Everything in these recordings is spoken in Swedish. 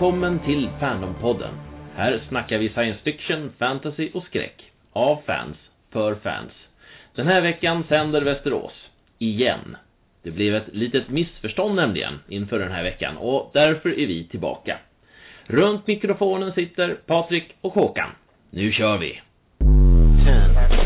Välkommen till Fandompodden. Här snackar vi science fiction, fantasy och skräck. Av fans, för fans. Den här veckan sänder Västerås. Igen. Det blev ett litet missförstånd nämligen inför den här veckan och därför är vi tillbaka. Runt mikrofonen sitter Patrik och Håkan. Nu kör vi! 10,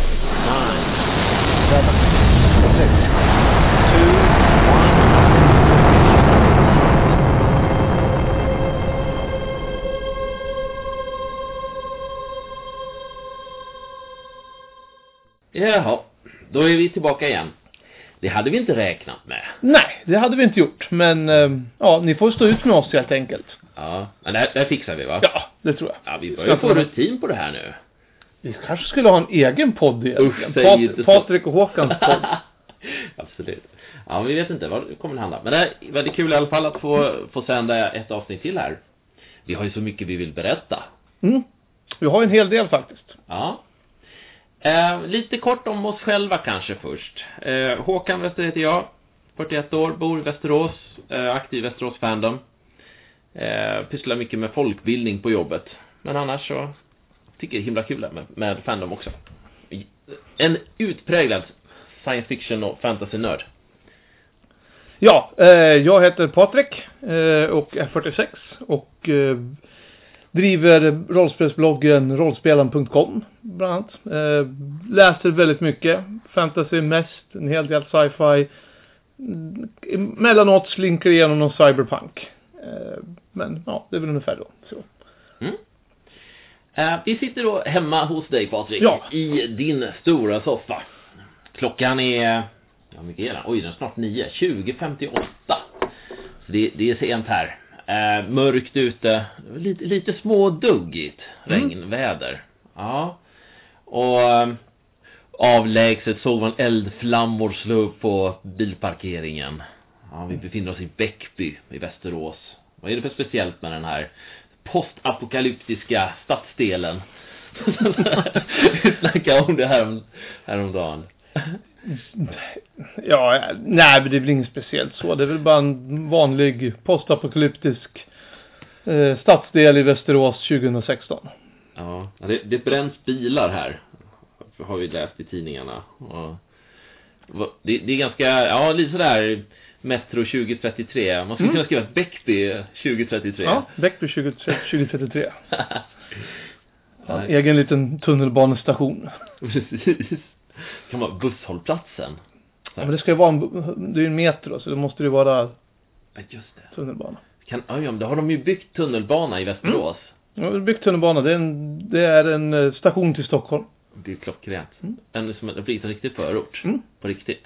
Jaha, då är vi tillbaka igen. Det hade vi inte räknat med. Nej, det hade vi inte gjort. Men eh, ja, ni får stå ut med oss helt enkelt. Ja, men det, här, det här fixar vi va? Ja, det tror jag. Ja, vi börjar få rutin på det här nu. Vi kanske skulle ha en egen podd egentligen. Usch, säg inte. Patrik och Håkans podd. Absolut. Ja, vi vet inte vad det kommer att handla. Men det är väldigt kul i alla fall att få, få sända ett avsnitt till här. Vi har ju så mycket vi vill berätta. Mm. Vi har en hel del faktiskt. Ja. Eh, lite kort om oss själva kanske först. Eh, Håkan Wester heter jag. 41 år, bor i Västerås. Eh, aktiv Västerås Fandom. Eh, pysslar mycket med folkbildning på jobbet. Men annars så tycker det är himla kul med, med Fandom också. En utpräglad science fiction och fantasy-nörd. Ja, eh, jag heter Patrik eh, och är 46 och eh, driver rollspelsbloggen rollspelen.com bland annat. Eh, läser väldigt mycket fantasy mest, en hel del sci-fi. Emellanåt slinker igenom någon cyberpunk. Eh, men ja, det är väl ungefär då. Så. Mm. Uh, vi sitter då hemma hos dig Patrik, ja. i din stora soffa. Klockan är, ja mycket är det? Oj, den är snart nio. 20.58. Så det, det är sent här. Uh, mörkt ute, lite, lite småduggigt mm. regnväder. Ja. Och uh, avlägset såg man eldflammor slå upp på bilparkeringen. Ja, vi befinner oss i Bäckby i Västerås. Vad är det för speciellt med den här postapokalyptiska stadsdelen. Vi snackade om det här häromdagen. Ja, nej, men det är väl inget speciellt så. Det är väl bara en vanlig postapokalyptisk eh, stadsdel i Västerås 2016. Ja, det, det bränns bilar här. Har vi läst i tidningarna. Och, det, det är ganska, ja, lite sådär Metro 2033. Man skulle mm. kunna skriva Bäckby 2033. Ja, Bäckby 2033. ja, egen liten tunnelbanestation. Precis. Kan vara busshållplatsen. Ja, men det ska ju vara en, det är ju en metro så det måste ju vara just det. tunnelbana. Kan, ja, då har de ju byggt tunnelbana i Västerås. Mm. Ja, byggt tunnelbana. Det är en, det är en eh, station till Stockholm. Det är klockrent. Mm. En, som, det blir en riktig förort. Mm. På riktigt.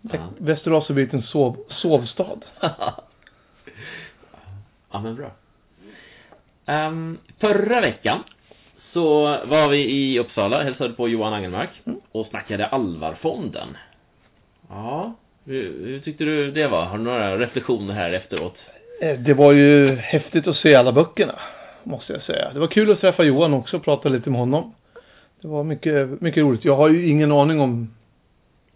Ja. Västerås har blivit en sov, sovstad. ja, men bra. Um, förra veckan så var vi i Uppsala, hälsade på Johan Angelmark mm. och snackade Alvarfonden. Ja, hur, hur, tyckte du det var? Har du några reflektioner här efteråt? Eh, det var ju häftigt att se alla böckerna, måste jag säga. Det var kul att träffa Johan också och prata lite med honom. Det var mycket, mycket roligt. Jag har ju ingen aning om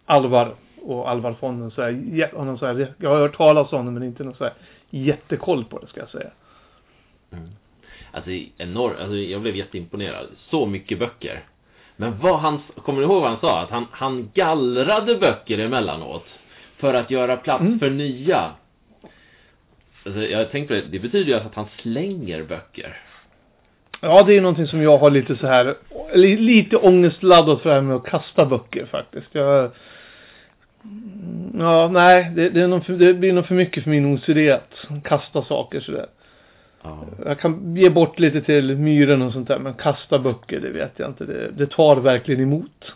Alvar och Alvarfonden så här, honom så här, jag har hört talas om honom men inte någon så här jättekoll på det ska jag säga. Mm. Alltså enormt, alltså jag blev jätteimponerad. Så mycket böcker. Men vad han, kommer du ihåg vad han sa? Att han, han gallrade böcker emellanåt. För att göra plats mm. för nya. Alltså, jag tänkte på det, det betyder ju att han slänger böcker. Ja, det är någonting som jag har lite så här, lite ångestladdat för det här med att kasta böcker faktiskt. Jag Ja, nej, det, det, för, det blir nog för mycket för min OCD att kasta saker sådär. Ja. Jag kan ge bort lite till myren och sånt där, men kasta böcker, det vet jag inte. Det, det tar verkligen emot.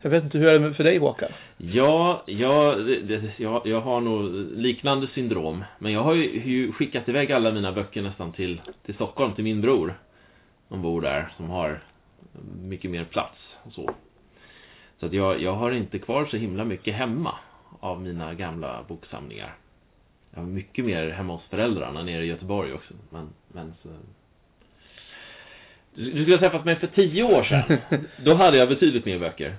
Jag vet inte, hur är det för dig Håkan? Ja, ja det, jag, jag har nog liknande syndrom. Men jag har ju, ju, skickat iväg alla mina böcker nästan till, till Stockholm, till min bror. Som bor där, som har mycket mer plats och så. Så att jag, jag har inte kvar så himla mycket hemma av mina gamla boksamlingar. Jag har mycket mer hemma hos föräldrarna nere i Göteborg också. Men, men så... Du skulle ha träffat mig för tio år sedan. Då hade jag betydligt mer böcker.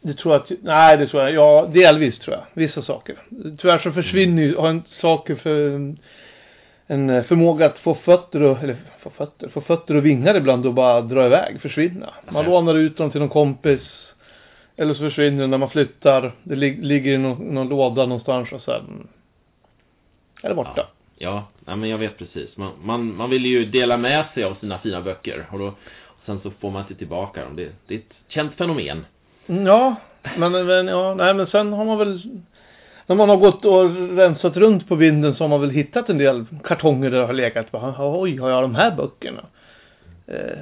Det tror att, nej det tror jag, ja delvis tror jag, vissa saker. Tyvärr så försvinner ju, mm. har en saker för en eh, förmåga att få fötter och, eller få fötter, få fötter och vingar ibland och bara dra iväg, försvinna. Man Ja. lånar ut dem till någon kompis. Eller så försvinner de när man flyttar. Det lig- ligger i någon, någon låda någonstans och sen det borta. Ja, ja nej, men jag vet precis. Man, man, man vill ju dela med sig av sina fina böcker. Och, då, och sen så får man inte tillbaka dem. Det, det är ett känt fenomen. Mm, Ja, men, men, ja, nej, men sen har man väl när man har gått och rensat runt på vinden så har man väl hittat en del kartonger där det har legat. Bara, Oj, har jag de här böckerna? Eh,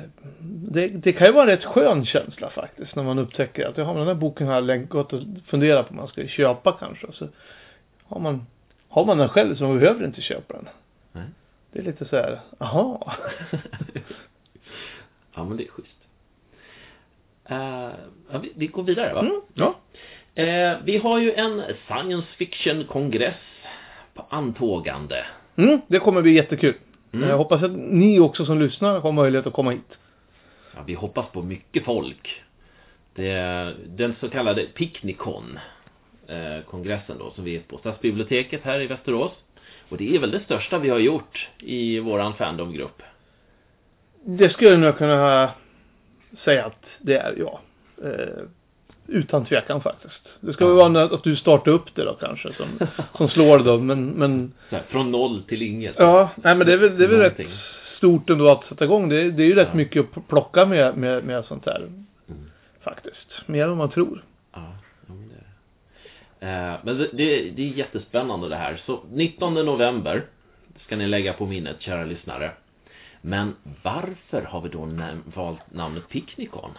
Det, det kan ju vara en rätt skön känsla faktiskt när man upptäcker att ja, men den här boken har jag gått och funderat på om man ska köpa kanske. Så har man, har man den själv så man behöver inte köpa den. Nej. Det är lite så här, aha. ja, men det är schysst. Eh, ja, vi, vi går vidare va? Mm, ja. Eh, vi har ju en science fiction-kongress på antågande. Mm, det kommer bli jättekul. Mm. Jag hoppas att ni också som lyssnar har möjlighet att komma hit. Ja, vi hoppas på mycket folk. Det är den så kallade Picnicon kongressen då som vi är på Stadsbiblioteket här i Västerås. Och det är väl det största vi har gjort i våran fandomgrupp. Det skulle jag nog kunna säga att det är, ja. Eh, utan tvekan faktiskt. Det ska väl Ja. vara något att du startar upp det då kanske som, som slår då, men, men här, från noll till inget. ja, nej men det är väl, det är väl rätt stort ändå att sätta igång. Det, är- det är ju rätt Ja. mycket att plocka med, med, med sånt här Mm. faktiskt. Mer än vad man tror. Ja, ja, men det. Eh, Men det, det, det är jättespännande det här. Så 19 november ska ni lägga på minnet, kära lyssnare. Men varför har vi då näm- valt namnet Picnicon?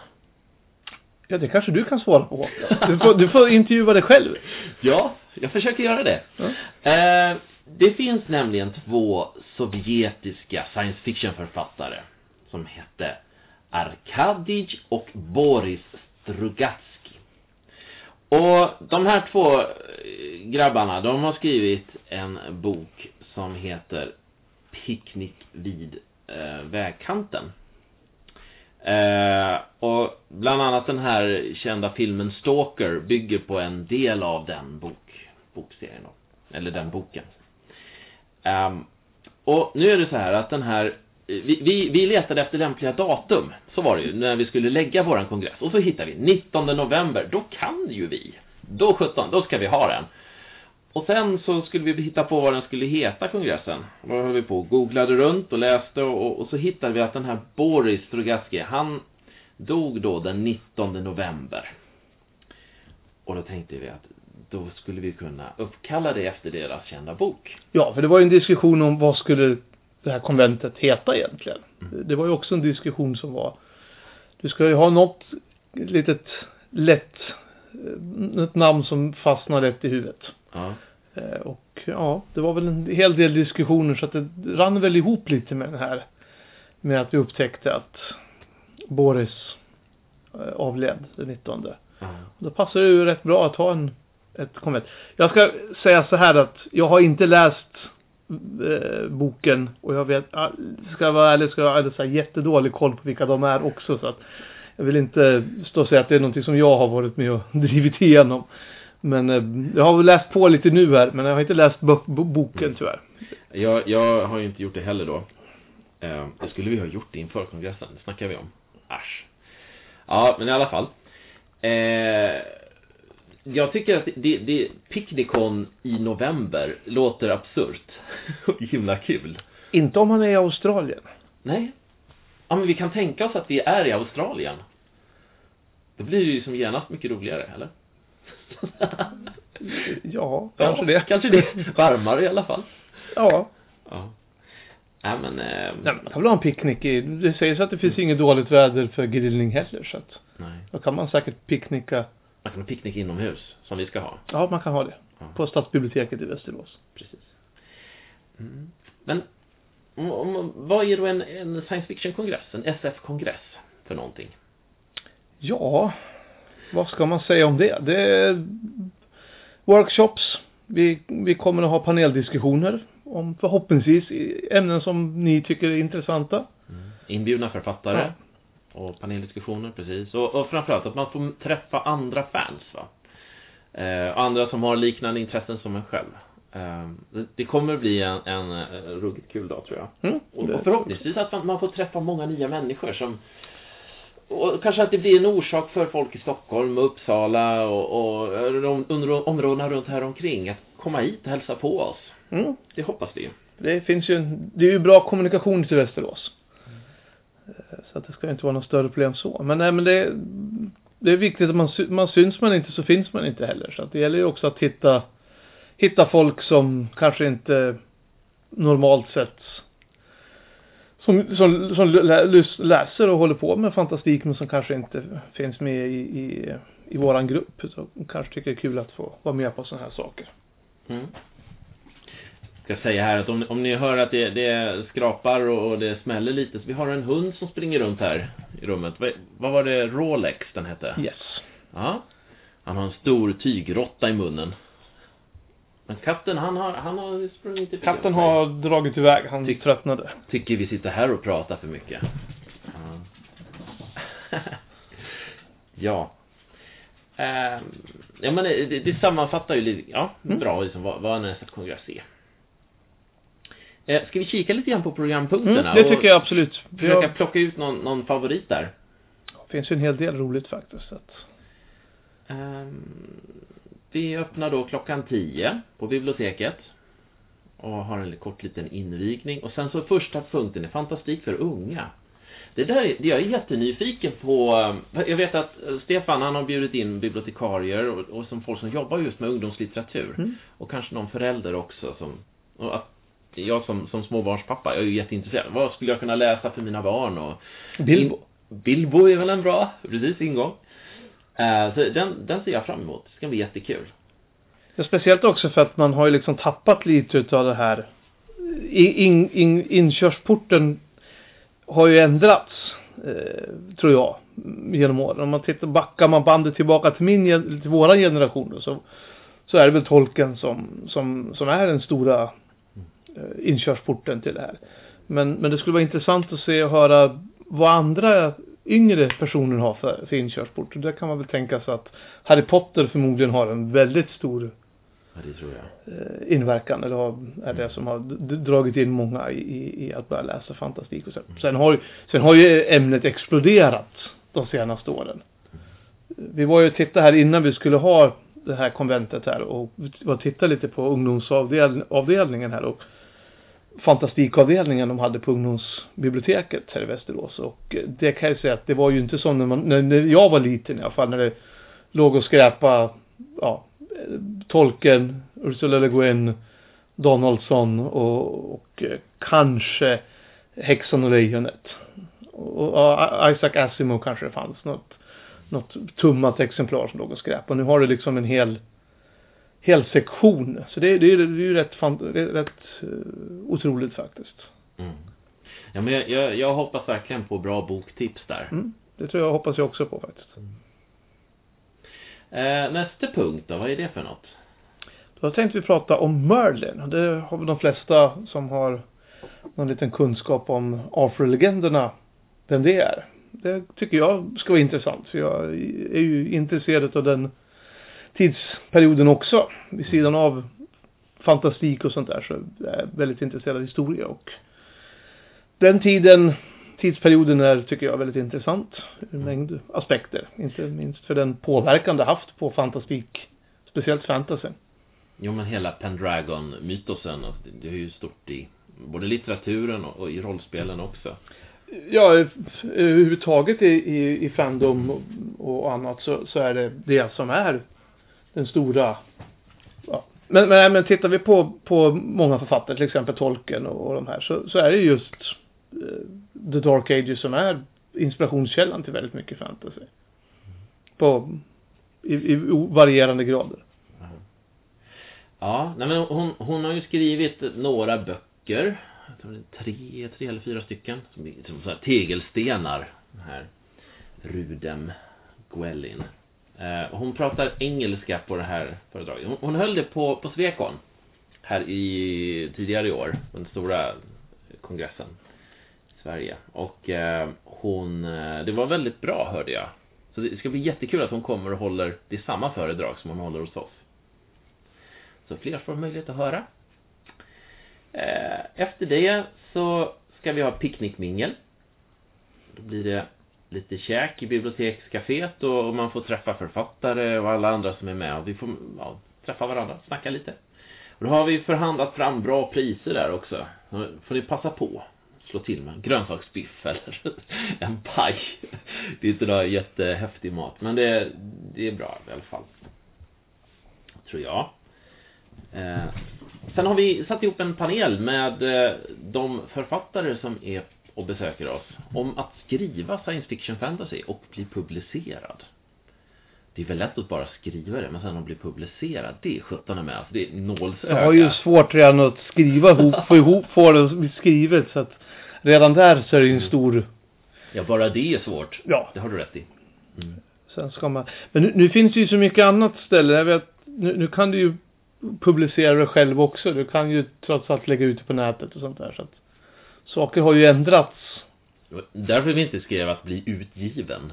Ja, det kanske du kan svara på. Du får, du får intervjua dig själv. Ja, jag försöker göra det. Ja. Eh, det finns nämligen två sovjetiska science fiction-författare som hette Arkadij och Boris Strugatsky. Och de här två eh, grabbarna, de har skrivit en bok som heter Picknick vid eh, vägkanten. Eh, och bland annat den här kända filmen Stalker bygger på en del av den bok, bokserien då. Eller den boken. Eh, och nu är det så här att den här vi, vi, vi letade efter lämpliga datum, så var det ju, när vi skulle lägga våran kongress. Och så hittade vi 19 november, då kan ju vi. Då 17, då ska vi ha den. Och sen så skulle vi hitta på vad den skulle heta, kongressen. Vad då höll vi på och googlade runt och läste och, och så hittade vi att den här Boris Strugatsky, han dog då den 19 november. Och då tänkte vi att då skulle vi kunna uppkalla det efter deras kända bok. Ja, för det var ju en diskussion om vad skulle det här konventet heta egentligen. Det var ju också en diskussion som var du ska ju ha något litet lätt ett namn som fastnar lätt i huvudet. Ja. Eh, Och ja, det var väl en hel del diskussioner så att det rann väl ihop lite med det här med att vi upptäckte att Boris eh, avled den 19. ja. Då passar det ju rätt bra att ha en, ett konvent. Jag ska säga så här att jag har inte läst Eh, boken och jag vet, ah, ska jag vara ärlig, ska jag ha så jättedålig koll på vilka de är också så att jag vill inte stå och säga att det är någonting som jag har varit med och drivit igenom. Men eh, jag har väl läst på lite nu här, men jag har inte läst bo boken tyvärr. Jag, jag har ju inte gjort det heller då. Eh, det skulle vi ha gjort inför kongressen, det snackar vi om. Äsch. Ja, men i alla fall. Eh, jag tycker att det, det, Picnicon i november låter absurt. Och himla kul. Inte om han är i Australien. Nej. Ja, men vi kan tänka oss att vi är i Australien. Då blir det ju som genast mycket roligare, eller? Ja, kanske det. Kanske det. Varmare i alla fall. Ja. Ja. Nej, men... Eh, Nej, man kan väl ha en picknick i, det sägs att det finns inget dåligt väder för grillning heller så att nej. då kan man säkert picknicka. Man kan ha picknick inomhus, som vi ska ha. Ja, man kan ha det. Ja. På stadsbiblioteket i Västerås. Precis. Mm. Men om, om, vad är då en, en science fiction-kongress, en SF-kongress för någonting? Ja, vad ska man säga om det? Det är workshops. Vi, vi kommer att ha paneldiskussioner om förhoppningsvis ämnen som ni tycker är intressanta. Inbjudna författare och paneldiskussioner, precis. Och, och framförallt att man får träffa andra fans, va? Eh, andra som har liknande intressen som en själv. Eh, det- det kommer bli en, en eh, ruggigt kul dag tror jag. Mm, Och, och förhoppningsvis att man, man får träffa många nya människor som och kanske att det blir en orsak för folk i Stockholm och Uppsala och, och de, under områdena runt här omkring att komma hit och hälsa på oss. Mm. Det hoppas vi. Det finns ju, en- det är ju bra kommunikation till Västerås. Eh, så att det ska inte vara något större problem så. Men nej, men det, det är viktigt att man, man syns man inte så finns man inte heller. Så att det gäller ju också att hitta, hitta folk som kanske inte normalt sett som, som, som läser och håller på med fantastik men som kanske inte finns med i, i, i våran grupp. Så kanske tycker det är kul att få vara med på sådana här saker. Mm. Ska säga här att om, om ni hör att det, det skrapar och, och det smäller lite så vi har en hund som springer runt här i rummet. Vad, vad var det? Rolex den hette? Yes. Ja. Han har en stor tygråtta i munnen. Men katten han har, han har sprungit ifrån Katten har dragit iväg, han Tyck- tröttnade. Tycker vi sitter här och pratar för mycket. Ja. ja. Ehm, ja men det, det sammanfattar ju lite, ja, Mm. bra liksom vad, vad en kongress är. Eh, ska vi kika lite grann på programpunkterna? Mm, det tycker jag absolut. Försöka Det plocka ut någon, någon favorit där. finns ju en hel del roligt faktiskt. Ehm, vi öppnar då klockan 10 på biblioteket. Och har en kort liten invigning. Och sen så första punkten är fantastik för unga. Det där är, jag är jättenyfiken på. Jag vet att Stefan han har bjudit in bibliotekarier och, och som folk som jobbar just med ungdomslitteratur. Mm. Och kanske någon förälder också som... Att jag som, som småbarnspappa, jag är ju jätteintresserad. Vad skulle jag kunna läsa för mina barn? Och, Bilbo. Bilbo är väl en bra, precis, ingång. Eh, så den, den ser jag fram emot. Det ska bli jättekul. Ja, speciellt också för att man har ju liksom tappat lite utav det här. In, in, inkörsporten har ju ändrats, eh, tror jag, genom åren. Om man tittar, backar man bandet tillbaka till min, till våran generation så, så är det väl tolken som, som, som är den stora inkörsporten till det här. Men, men det skulle vara intressant att se och höra vad andra yngre personer har för, för inkörsport. Och där kan man väl tänka sig att Harry Potter förmodligen har en väldigt stor Ja, det tror jag. eh, inverkan eller har, är det som har dragit in många i, i, att börja läsa fantastik och så. Sen har, sen har ju ämnet exploderat de senaste åren. Vi var ju och tittade här innan vi skulle ha det här konventet här och var och tittade lite på ungdomsavdelningen här och fantastikavdelningen de hade på ungdomsbiblioteket här i Västerås och eh, det kan jag säga att det var ju inte så när, man, när, när jag var liten i alla fall när det låg och skräpa ja, eh, tolken, Ursula Le Guin, Donaldson och, och eh, kanske Häxan och Lejonet. Och, och Isaac Asimov kanske det fanns något, något tummat exemplar som låg och skräp. Och nu har du liksom en hel, hel sektion. Så det, det, är- det är ju rätt, rätt eh, otroligt faktiskt. Mm. Ja, men jag, jag, jag hoppas verkligen på bra boktips där. Mm. Det tror jag, hoppas jag också på faktiskt. Eh, nästa punkt då, vad är det för något? Då tänkte vi prata om Merlin. Det har väl de flesta som har någon liten kunskap om Arthur-legenderna, vem det är. Det tycker jag ska vara intressant, för jag är ju intresserad av den tidsperioden också. Vid sidan av fantastik och sånt där så är jag väldigt intresserad av historia och den tiden, tidsperioden är, tycker jag, väldigt intressant ur en mängd aspekter. Inte minst för den påverkan det haft på fantastik, speciellt fantasy. Jo, men hela Pendragon-mytosen, det, är ju stort i både litteraturen och, i rollspelen också. Ja, överhuvudtaget i, i, i fandom och, och annat så, så är det det som är stora... Ja. Men, men, men tittar vi på, på många författare, till exempel Tolkien och, och de här, så, så är det just eh, The Dark Ages som är inspirationskällan till väldigt mycket fantasy. På, i, i varierande grader. Ja, nej men hon, hon har ju skrivit några böcker. Jag tror det är tre, tre eller fyra stycken. Som som så här tegelstenar. Den här Rudem Gwellin. Eh, hon pratar engelska på det här föredraget. Hon, hon höll det på, på Svekon. Här i, tidigare i år. Den stora kongressen. I Sverige. Och eh, hon, eh, det var väldigt bra hörde jag. Så det ska bli jättekul att hon kommer och håller, det är samma föredrag som hon håller hos oss. så fler får möjlighet att höra. Eh, efter det så ska vi ha picknickmingel. Då blir det lite käk i bibliotekscaféet och man får träffa författare och alla andra som är med. Och vi får ja, träffa varandra, snacka lite. Och då har vi förhandlat fram bra priser där också. Då får ni passa på. Slå till med en grönsaksbiff eller en paj. Det är inte någon jättehäftig mat, men det, det är bra i alla fall. Tror jag. Eh, sen har vi satt ihop en panel med eh, de författare som är och besöker oss om att skriva science fiction fantasy och bli publicerad. Det är väl lätt att bara skriva det, men sen att bli publicerad, det är sjutton med. Alltså, det är nålsöga. Jag har ju svårt redan att skriva ihop, få ihop, få det bli skrivet så att redan där så är det ju en stor... Ja, bara det är svårt. Ja. Det har du rätt i. Mm. Sen ska man... Men nu, nu finns det ju så mycket annat ställe. Jag vet, nu, nu kan du ju publicera det själv också. Du kan ju trots allt lägga ut det på nätet och sånt där. Så att saker har ju ändrats. Därför vi inte skrev att bli utgiven.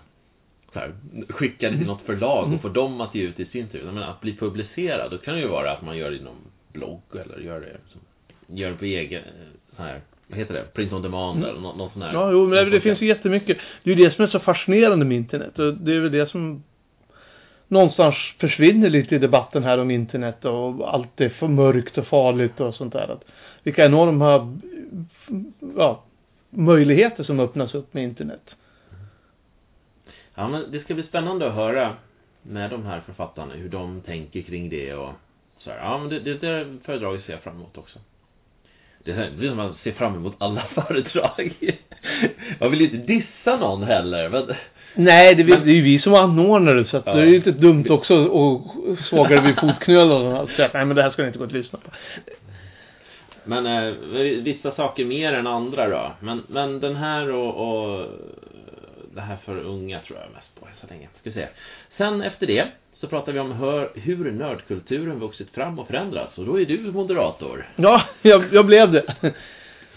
Så här, skicka det till något förlag och få dem att ge ut i sin tur. Men att bli publicerad, då kan det ju vara att man gör det i någon blogg eller gör det, gör det på egen, så här, vad heter det? Print on demand eller någon, någon sån här. Ja, jo, men det, det finns ju jättemycket. Det är ju det som är så fascinerande med internet. Och det är väl det som någonstans försvinner lite i debatten här om internet och allt är för mörkt och farligt och sånt där. Att vilka enorma ja, möjligheter som öppnas upp med internet. Ja, men det ska bli spännande att höra med de här författarna hur de tänker kring det och så här. Ja, men det, det, det föredraget ser jag fram emot också. Det är det som man ser fram emot alla föredrag. Jag vill inte dissa någon heller, men... Nej, det, men... det är ju vi som anordnar det, så att ja. det är ju inte dumt också att såga det vid fotknölarna och säga att nej men det här ska ni inte gå och lyssna på. Men eh, vissa saker mer än andra då. Men, men den här och, och det här för unga tror jag mest på så länge. Ska vi se. Sen efter det så pratar vi om hur, hur nördkulturen vuxit fram och förändrats. Och då är du moderator. Ja, jag, jag blev det.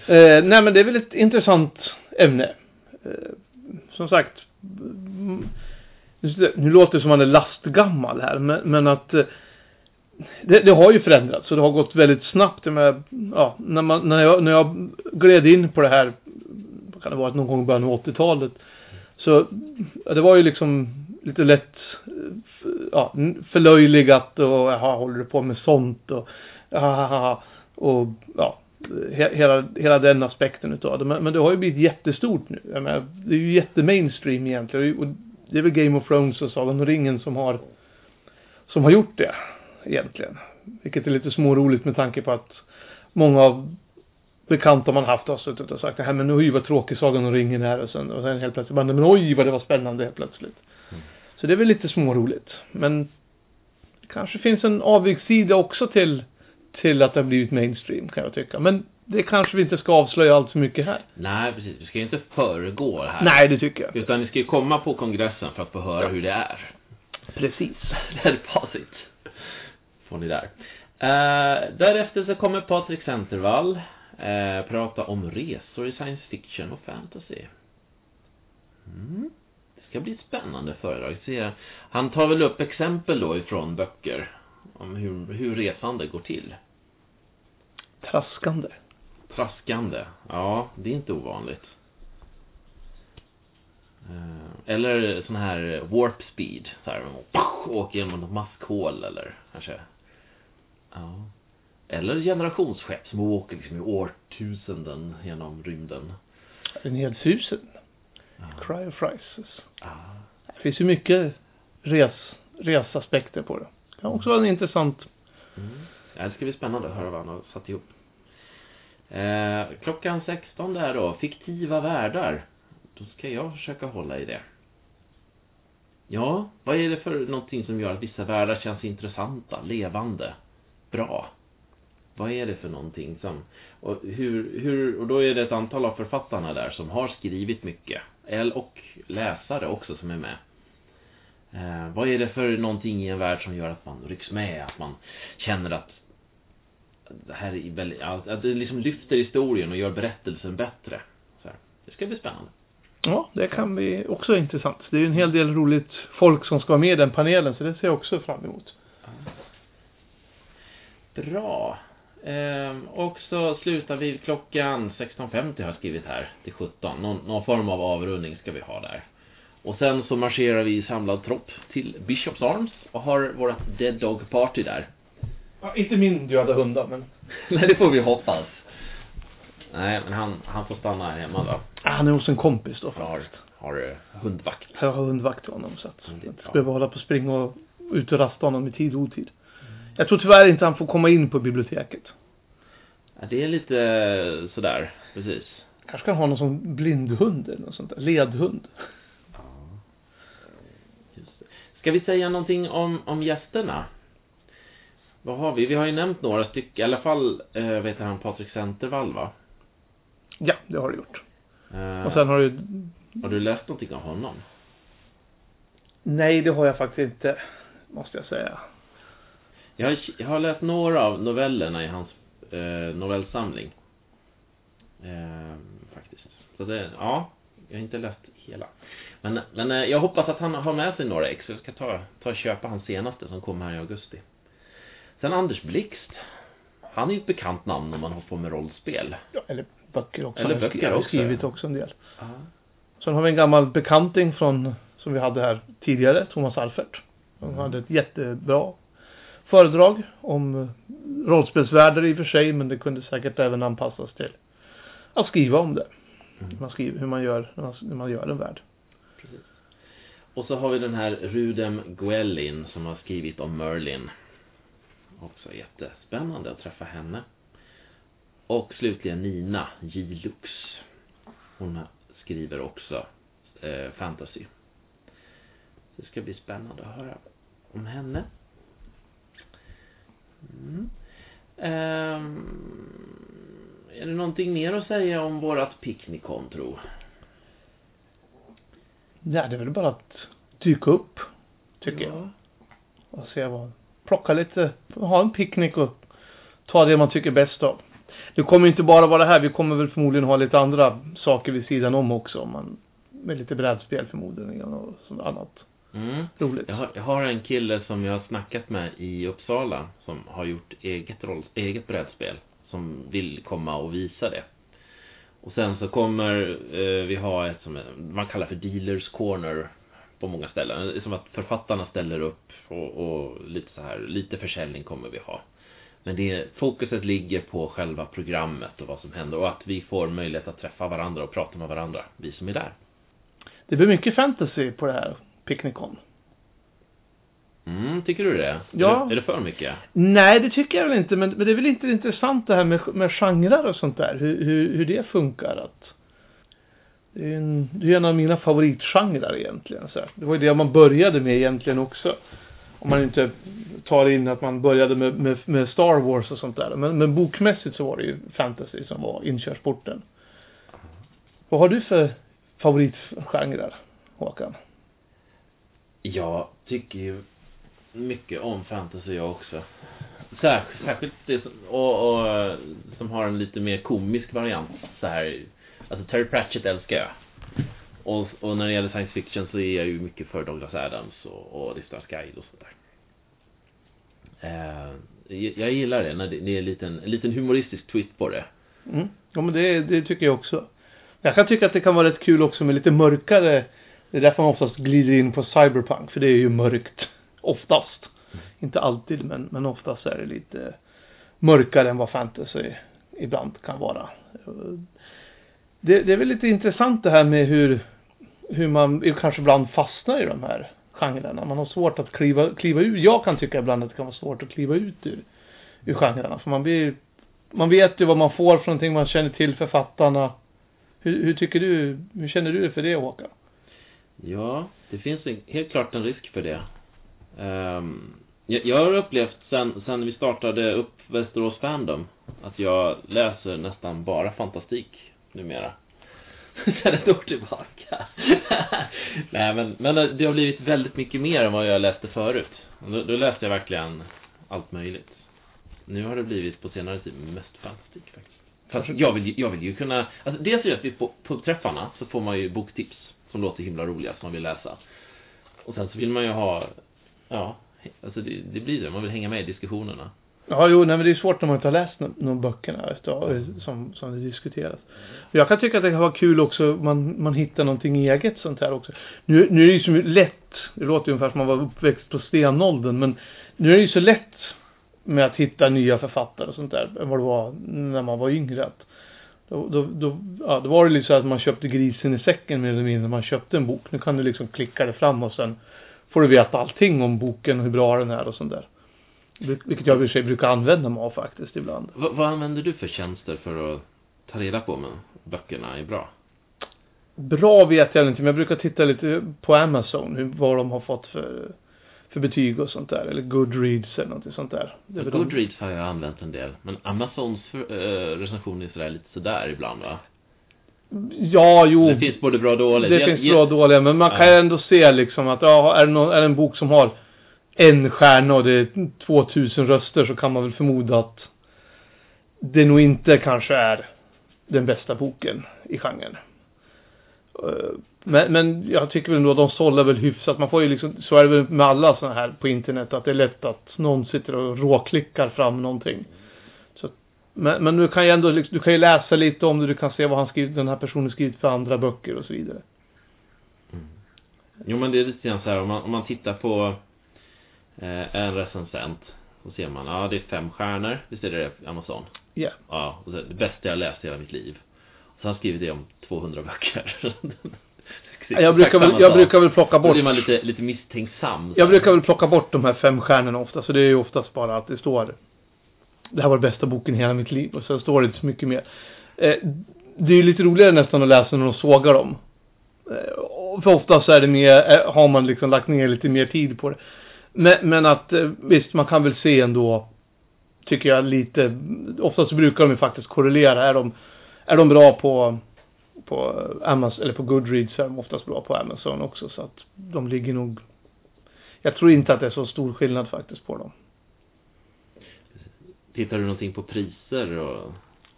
eh, nej men det är väl ett intressant ämne. Eh, som sagt. Nu låter det som man är lastgammal här. Men, men att eh, det, det, har ju förändrats och det har gått väldigt snabbt. Med, ja, när, man, när, jag, när jag gled in på det här, vad kan det vara, någon gång i början av 80-talet. Så ja, det var ju liksom lite lätt ja, förlöjligat och jaha, håller du på med sånt och jaha, och ja, hela, hela den aspekten utav det. Men, men det har ju blivit jättestort nu. Jag menar, det är ju jättemainstream egentligen. Och det är väl Game of Thrones och Sagan om ringen som har som har gjort det egentligen. Vilket är lite småroligt med tanke på att många av bekanta man haft har suttit och sagt det här men oj vad tråkig Sagan om ringen är och sen, och sen helt plötsligt bara, men oj vad det var spännande helt plötsligt. Mm. Så det är väl lite småroligt. Men det kanske finns en avigssida också till, till att det har blivit mainstream kan jag tycka. Men det kanske vi inte ska avslöja allt för mycket här. Nej, precis. Vi ska ju inte föregå det här. Nej, det tycker jag. Utan ni ska ju komma på kongressen för att få höra ja. hur det är. Precis. det är facit får ni där. Eh, därefter så kommer Patrik Centervall eh, prata om resor i science fiction och fantasy. Mm. Det ska bli ett spännande föredrag. Se, han tar väl upp exempel då ifrån böcker om hur, hur resande går till. Traskande. Traskande. Ja, det är inte ovanligt. Eh, eller sån här warp speed. Så här, åker genom något maskhål eller kanske Ja. Eller generationsskepp som åker liksom i årtusenden genom rymden. En hel tusen. Ja. Cryophysis. Ja. Det finns ju mycket res, resaspekter på det. Det kan också vara en intressant... Mm. Ja, det ska bli spännande att höra vad han har satt ihop. Eh, klockan 16 där då, fiktiva världar. Då ska jag försöka hålla i det. Ja, vad är det för någonting som gör att vissa världar känns intressanta, levande? Bra? Vad är det för någonting som... Och, hur, hur, och då är det ett antal av författarna där som har skrivit mycket. Och läsare också som är med. Eh, vad är det för någonting i en värld som gör att man rycks med? Att man känner att det här är väldigt, att det liksom lyfter historien och gör berättelsen bättre. Så här. Det ska bli spännande. Ja, det kan bli också intressant. Det är ju en hel del roligt folk som ska vara med i den panelen, så det ser jag också fram emot. Bra. Ehm, och så slutar vi klockan 16.50 har jag skrivit här till 17. Någon, någon form av avrundning ska vi ha där. Och sen så marscherar vi i samlad tropp till Bishops Arms och har vårt Dead Dog Party där. Ja, inte min döda hundar, men... Nej, det får vi hoppas. Nej, men han, han får stanna hemma då. Ah, han är hos en kompis då För har, faktiskt. har eh, hundvakt. Jag har hundvakt till honom så att Mm, jag bra. inte behöver hålla på och springa och ut och rasta honom i tid och otid. Jag tror tyvärr inte han får komma in på biblioteket. Ja, det är lite eh, sådär, precis. Kanske kan ha någon som blindhund eller något sånt där. Ledhund. Just det. Ska vi säga någonting om, om gästerna? Vad har vi? Vi har ju nämnt några stycken, i alla fall, eh, vet han, Patrik Centervall va? Ja, det har du gjort. Eh, Och sen har du... Har du läst någonting av honom? Nej, det har jag faktiskt inte. Måste jag säga. Jag har, jag har läst några av novellerna i hans eh, novellsamling. Eh, faktiskt. Så det, ja, jag har inte läst hela. Men, men eh, jag hoppas att han har med sig några ex. Jag ska ta, ta och köpa hans senaste som kom här i augusti. Sen Anders Blixt. Han är ju ett bekant namn om man har på med rollspel. Ja, eller böcker också. Eller böcker jag har också, skrivit också en del. Ja. Sen har vi en gammal bekanting från, som vi hade här tidigare, Thomas Alfert. Han Mm. hade ett jättebra föredrag om rollspelsvärldar i och för sig, men det kunde säkert även anpassas till att skriva om det. Mm. Man, skriver, hur man, gör, hur man, gör en värld. Och så har vi den här Rudem Guellin som har skrivit om Merlin. Också jättespännande att träffa henne. Och slutligen Nina J. Lux. Hon skriver också eh, fantasy. Det ska bli spännande att höra om henne. Mm. Ehm, är det någonting mer att säga om vårat picknickon tro? Ja, det är väl bara att dyka upp, tycker jag. Och se vad, plocka lite, ha en picknick och ta det man tycker bäst om. Det kommer inte bara vara det här, vi kommer väl förmodligen ha lite andra saker vid sidan om också. Man, med lite brädspel förmodligen och sånt annat Mm. roligt. Jag har, jag har en kille som jag har snackat med i Uppsala som har gjort eget, roll, eget brädspel som vill komma och visa det. Och sen så kommer eh, vi ha ett som man kallar för Dealers Corner på många ställen. Som att författarna ställer upp och, och lite så här, lite försäljning kommer vi ha. Men det, fokuset ligger på själva programmet och vad som händer och att vi får möjlighet att träffa varandra och prata med varandra, vi som är där. Det blir mycket fantasy på det här Picnicon. Mm, tycker du det? Ja. Är det, är det för mycket? Nej, det tycker jag väl inte. Men, men det är väl inte intressant det här med, med genrer och sånt där. Hur, hur, hur det funkar. Att det, är en, det är en av mina favoritgenrer egentligen. Så här. Det var ju det man började med egentligen också. Om man inte tar in att man började med, med, med Star Wars och sånt där. Men, men bokmässigt så var det ju fantasy som var inkörsporten. Vad har du för favoritgenrer, Håkan? Jag tycker ju mycket om fantasy jag också. Sär, särskilt det som, och, och, som har en lite mer komisk variant. Så här, alltså Terry Pratchett älskar jag. Och, och när det gäller science fiction så är jag ju mycket för Douglas Adams och, och Riftars Guide och sånt där. Eh, jag- jag gillar det när det, det är en liten, en liten humoristisk twist på det. Mm. Ja men det, det tycker jag också. Jag kan tycka att det kan vara rätt kul också med lite mörkare. Det är därför man oftast glider in på cyberpunk. För det är ju mörkt. Oftast. Inte alltid men, men oftast är det lite mörkare än vad fantasy ibland kan vara. Det, det är väl lite intressant det här med hur, hur man kanske ibland fastnar i de här genrerna. Man har svårt att kliva, kliva ur. Jag kan tycka ibland att det kan vara svårt att kliva ut ur, ur genrerna. För man blir man vet ju vad man får för någonting, man känner till författarna. Hur, hur tycker du, hur känner du för det Håkan? Ja, det finns en, helt klart en risk för det. Ehm, jag, jag har upplevt sen, sen vi startade upp Västerås Fandom att jag läser nästan bara fantastik numera. sen ett år tillbaka. Nej men, men det har blivit väldigt mycket mer än vad jag läste förut. Då, då läste jag verkligen allt möjligt. Nu har det blivit på senare tid mest fantastik faktiskt. Fast jag vill, jag vill ju kunna, alltså dels är det att vi på, på träffarna så får man ju boktips som låter himla roliga som man vill läsa. Och sen så vill man ju ha, ja, alltså det, det blir det, man vill hänga med i diskussionerna. Ja, jo, nej, men det är svårt när man inte har läst någon, böckerna utav, som, som det diskuteras. Jag kan tycka att det kan vara kul också, man, man hittar någonting eget sånt här också. Nu, nu är det ju så lätt, det låter ju ungefär som man var uppväxt på stenåldern, men nu är det ju så lätt med att hitta nya författare och sånt där, än vad det var när man var yngre. Att då, då, då, ja, då var det liksom att man köpte grisen i säcken mer eller mindre man köpte en bok. Nu kan du liksom klicka det fram och sen får du veta allting om boken och hur bra den är och sånt där. Vilket jag i och för sig brukar använda mig av faktiskt ibland. V vad använder du för tjänster för att ta reda på om böckerna är bra? Bra vet jag inte, men jag brukar titta lite på Amazon, hur, vad de har fått för, för betyg och sånt där. Eller Goodreads eller något sånt där. Goodreads de... har jag använt en del. Men Amazons äh, recensioner är sådär lite sådär ibland va? Ja, jo. Det finns både bra och dåliga. Det, det finns bra och dåliga, men man ja. kan ändå se liksom att, ja, är det, någon, är det en bok som har en stjärna och det är 2000 röster så kan man väl förmoda att det nog inte kanske är den bästa boken i genren. Eh, men, men jag tycker väl ändå att de sållar väl hyfsat. Man får ju liksom, så är det väl med alla sådana här på internet, att det är lätt att någon sitter och råklickar fram någonting. Så, men, men du kan ju ändå, du kan ju läsa lite om det, du kan se vad han skrivit, den här personen skrivit för andra böcker och så vidare. Mm. Jo men det är lite grann så här, om man, om man tittar på eh, en recensent, så ser man, ja det är fem stjärnor, visst är det Amazon? Ja. Yeah. Ja, och det bästa jag läst i hela mitt liv. Så han skrivit det om 200 böcker. jag brukar, väl, jag brukar väl plocka bort... Då är man lite, lite misstänksam. Jag brukar väl plocka bort de här fem stjärnorna ofta. Så det är ju oftast bara att det står Det här var den bästa boken i hela mitt liv. Och så står det inte så mycket mer. Eh, det är ju lite roligare nästan att läsa när de sågar dem. Eh, för ofta så är det mer, eh, har man liksom lagt ner lite mer tid på det. Men, men att visst, man kan väl se ändå tycker jag lite, oftast brukar de ju faktiskt korrelera. Är de, är de bra på på Amazon, eller på Goodreads är de oftast bra på Amazon också så att de ligger nog jag tror inte att det är så stor skillnad faktiskt på dem. Tittar du någonting på priser och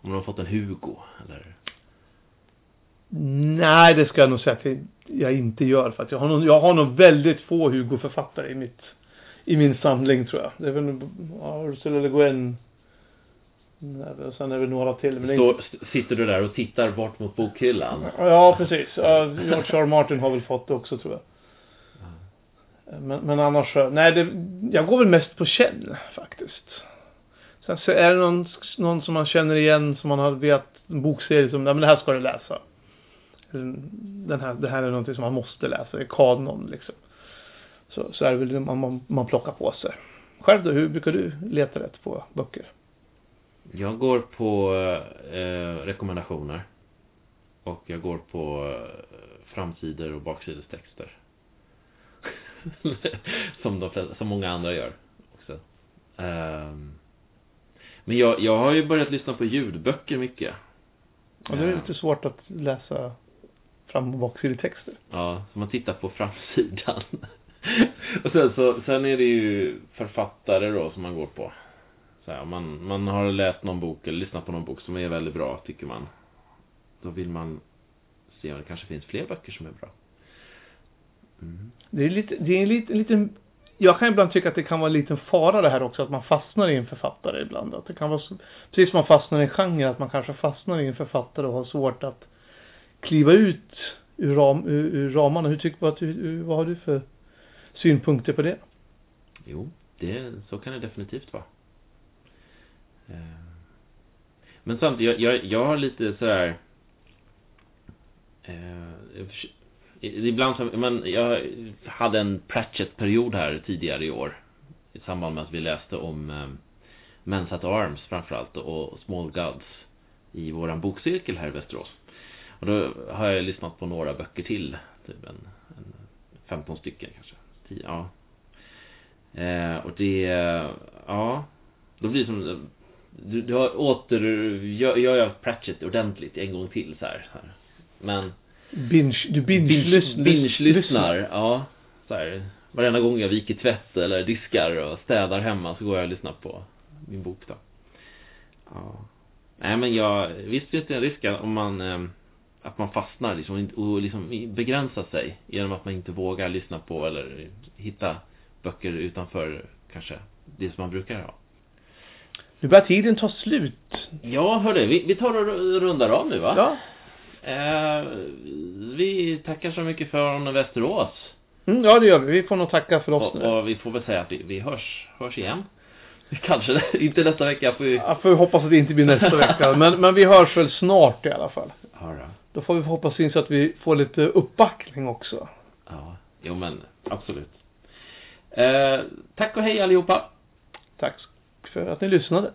om de har fått en Hugo eller? Nej, det ska jag nog säga att jag inte gör för att jag har nog, jag har nog väldigt få Hugo-författare i mitt i min samling tror jag. Det är väl ja, Ursula Le Guin och sen är det några till. Men Står, sitter du där och tittar bort mot bokhyllan? Ja, precis. George R. Martin har väl fått det också tror jag. Men, men annars, nej det, jag går väl mest på känn faktiskt. Sen så är det någon, någon som man känner igen som man har vet, en bokserie som, nej men det här ska du läsa. Den här, det här är någonting som man måste läsa, det är kanon liksom. Så, så är det väl man, man, man plockar på sig. Själv då, hur brukar du leta rätt på böcker? Jag går på eh, rekommendationer. Och jag går på eh, framsidor och baksidestexter. som, de flesta, som många andra gör också. Um, men jag, jag har ju börjat lyssna på ljudböcker mycket. Och det är lite svårt att läsa fram och baksidetexter. Ja, så man tittar på framsidan. och sen så, sen är det ju författare då som man går på. Så här, man, man har läst någon bok eller lyssnat på någon bok som är väldigt bra, tycker man. Då vill man se om det kanske finns fler böcker som är bra. Mm. Det är lite, det är en liten, liten jag kan ibland tycka att det kan vara en liten fara det här också, att man fastnar i en författare ibland. Att det kan vara så, precis som man fastnar i en genre, att man kanske fastnar i en författare och har svårt att kliva ut ur, ram, ur, ur ramarna. Hur tycker vad, hur, vad har du för synpunkter på det? Jo, det, så kan det definitivt vara. Eh, men samtidigt, jag, jag, jag har lite sådär eh, Ibland så, men jag hade en Pratchett-period här tidigare i år i samband med att vi läste om eh, Men's at Arms framförallt och Small Gods i våran bokcirkel här i Västerås. Och då har jag lyssnat på några böcker till, typ en, en 15 stycken kanske. 10, ja. Eh, och det, ja, då blir det som du, du har åter, gör, gör jag Pratchett ordentligt en gång till så här. Men Binge, du binge-lyssnar. Binge-lyssnar, ja. Så här, varenda gång jag viker tvätt eller diskar och städar hemma så går jag och lyssnar på min bok då. Ja. Nej men jag, visst finns det en risk om man eh, att man fastnar liksom, och liksom begränsar sig genom att man inte vågar lyssna på eller hitta böcker utanför kanske det som man brukar ha. Nu börjar tiden ta slut. Ja, hörde, vi, vi tar och rundar av nu va? Ja. Eh, vi tackar så mycket för Västerås. Mm, ja, det gör vi. Vi får nog tacka för oss Och, nu. och vi får väl säga att vi, vi hörs, hörs igen. Kanske inte nästa vecka. Får vi... Jag får hoppas att det inte blir nästa vecka. Men, men vi hörs väl snart i alla fall. Ja, då. Då får vi hoppas in så att vi får lite uppbackning också. ja, jo men absolut. Eh, tack och hej allihopa. Tack för att ni lyssnade.